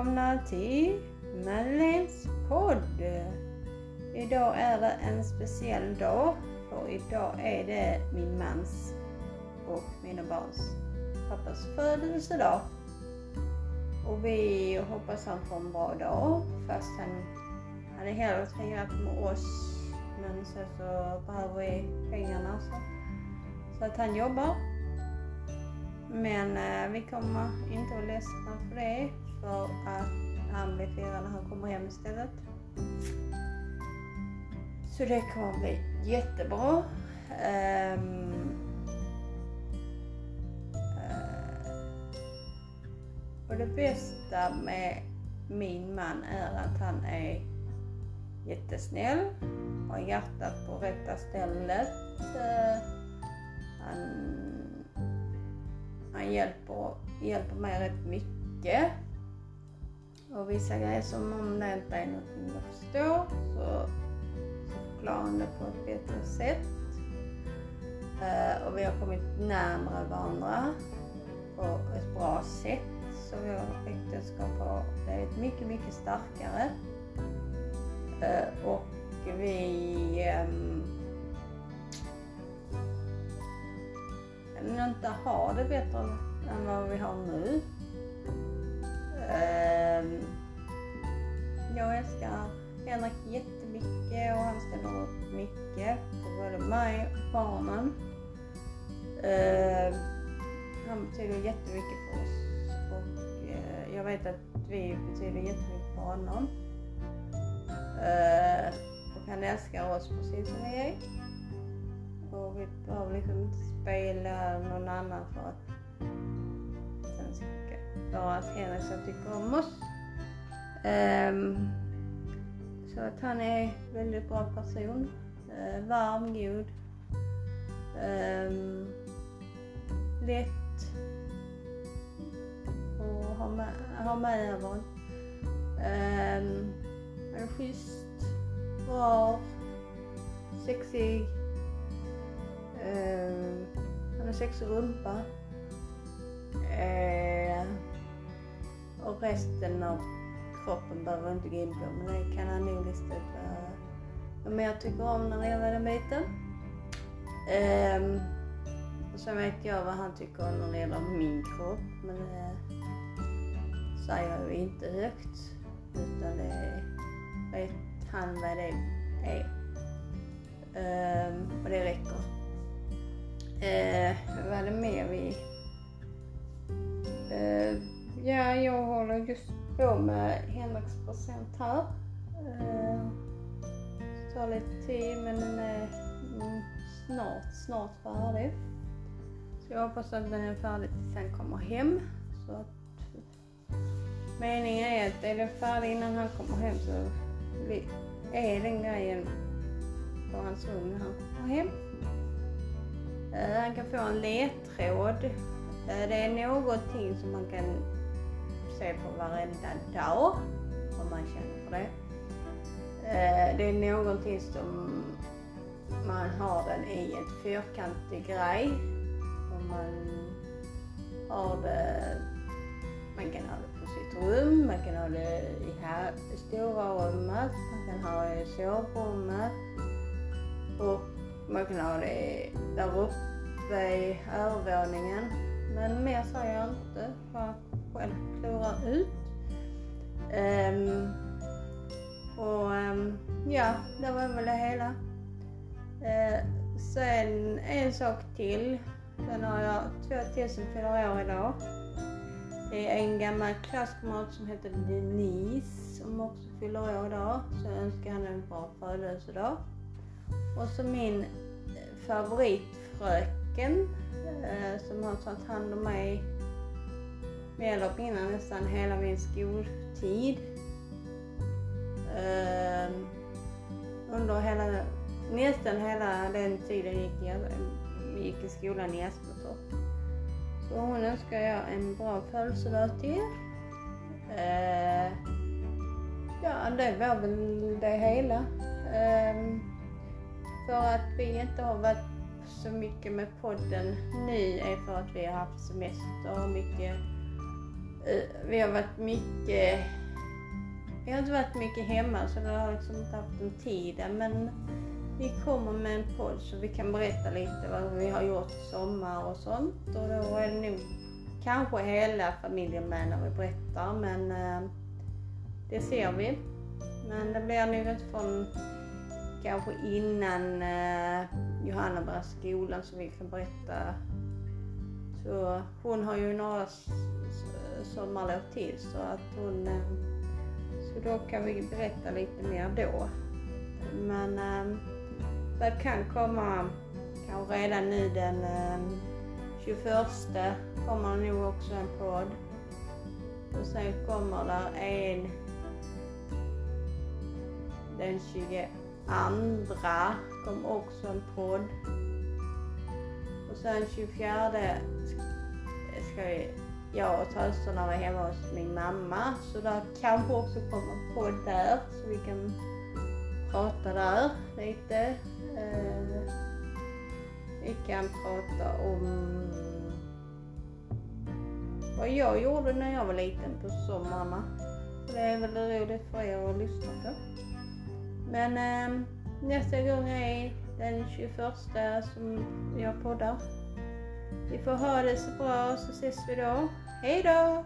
välkomna till Madeleines podd. Idag är det en speciell dag för idag är det min mans och mina barns pappas födelsedag. Och vi hoppas han får en bra dag fast han hade hellre firat med oss men sen så behöver vi pengarna så, så att han jobbar men eh, vi kommer inte att ledsna för det för att han blir firad när han kommer hem istället. Så det kommer bli jättebra. Um, uh, och det bästa med min man är att han är jättesnäll, har hjärtat på rätta stället. Uh, han han hjälper, hjälper mig rätt mycket. Och vissa grejer som om det inte är någonting jag förstår så, så förklarar han det på ett bättre sätt. Uh, och vi har kommit närmare varandra på ett bra sätt. Så vårt äktenskap har blivit mycket, mycket starkare. Uh, och vi um, inte ha det bättre än vad vi har nu. Ehm, jag älskar Henrik jättemycket och han ställer upp mycket för både mig och barnen. Ehm, han betyder jättemycket för oss och eh, jag vet att vi betyder jättemycket för honom. Ehm, och han älskar oss precis som vi är. Och vi behöver liksom inte spela någon annan för att för att Henrik ska om oss. Um, så att han är en väldigt bra person. Uh, varm, god. Um, lätt Och ha med, ha med. Um, han är schysst, bra, sexig Um, han har sexig rumpa. Uh, och resten av kroppen behöver jag inte gå in på, men det kan han nog lista ut eh, vad mer jag tycker om när det gäller den biten. Um, och sen vet jag vad han tycker om när det gäller min kropp, men det säger jag ju inte högt. Utan det vet han vad det är. Um, och det räcker. Uh, vad är det mer vi... på med Henriks present här. Eh, det tar lite tid men den är mm, snart, snart färdig. Så jag hoppas att den är färdig tills han kommer hem. Så att meningen är att är den färdig innan han kommer hem så är den grejen på hans rum när han kommer hem. Eh, han kan få en ledtråd. Eh, det är någonting som man kan se på varenda dag om man känner för det. Det är någonting som man har den i en fyrkantig grej. Och man har det, man kan ha det på sitt rum, man kan ha det i här, stora rummet, man kan ha det i sovrummet och man kan ha det där uppe i övervåningen. Men mer säger jag inte för att själv klura ut. Um, och um, ja, det var väl det hela. Uh, sen en sak till. Sen har jag två till som fyller år idag. Det är en gammal klasskamrat som heter Denise som också fyller år idag. Så jag önskar henne en bra födelsedag. Och så min favoritfröken eh, som har tagit hand om mig mer innan nästan hela min skoltid. Under hela, nästan hela den tiden gick jag gick i skolan i Aspetorp. Så hon önskar jag en bra födelsedag till. Eh, ja, det var väl det hela. Eh, för att vi inte har varit så mycket med podden nu är för att vi har haft semester och mycket Eh, vi har varit mycket... Vi har inte varit mycket hemma så vi har liksom inte haft den tiden men vi kommer med en podd så vi kan berätta lite vad vi har gjort i sommar och sånt och då är det nog kanske hela familjen med när vi berättar men eh, det ser vi. Men det blir nog inte från kanske innan eh, Johanna börjar skolan så vi kan berätta. Så hon har ju några sommarlov till så att hon eh, så då kan vi berätta lite mer då. Men eh, det kan komma kanske redan nu den eh, 21 kommer nog också en podd. Och sen kommer där en den 22 kom också en podd. Och sen 24 ska jag och töserna var hemma hos min mamma. Så där kanske också kommer en podd där så vi kan prata där lite. Eh, vi kan prata om vad jag gjorde när jag var liten på somrarna. Det är väl roligt för er att lyssna på. Men eh, nästa gång är den 21 som jag poddar. Vi får ha det så bra så ses vi då. Hej då!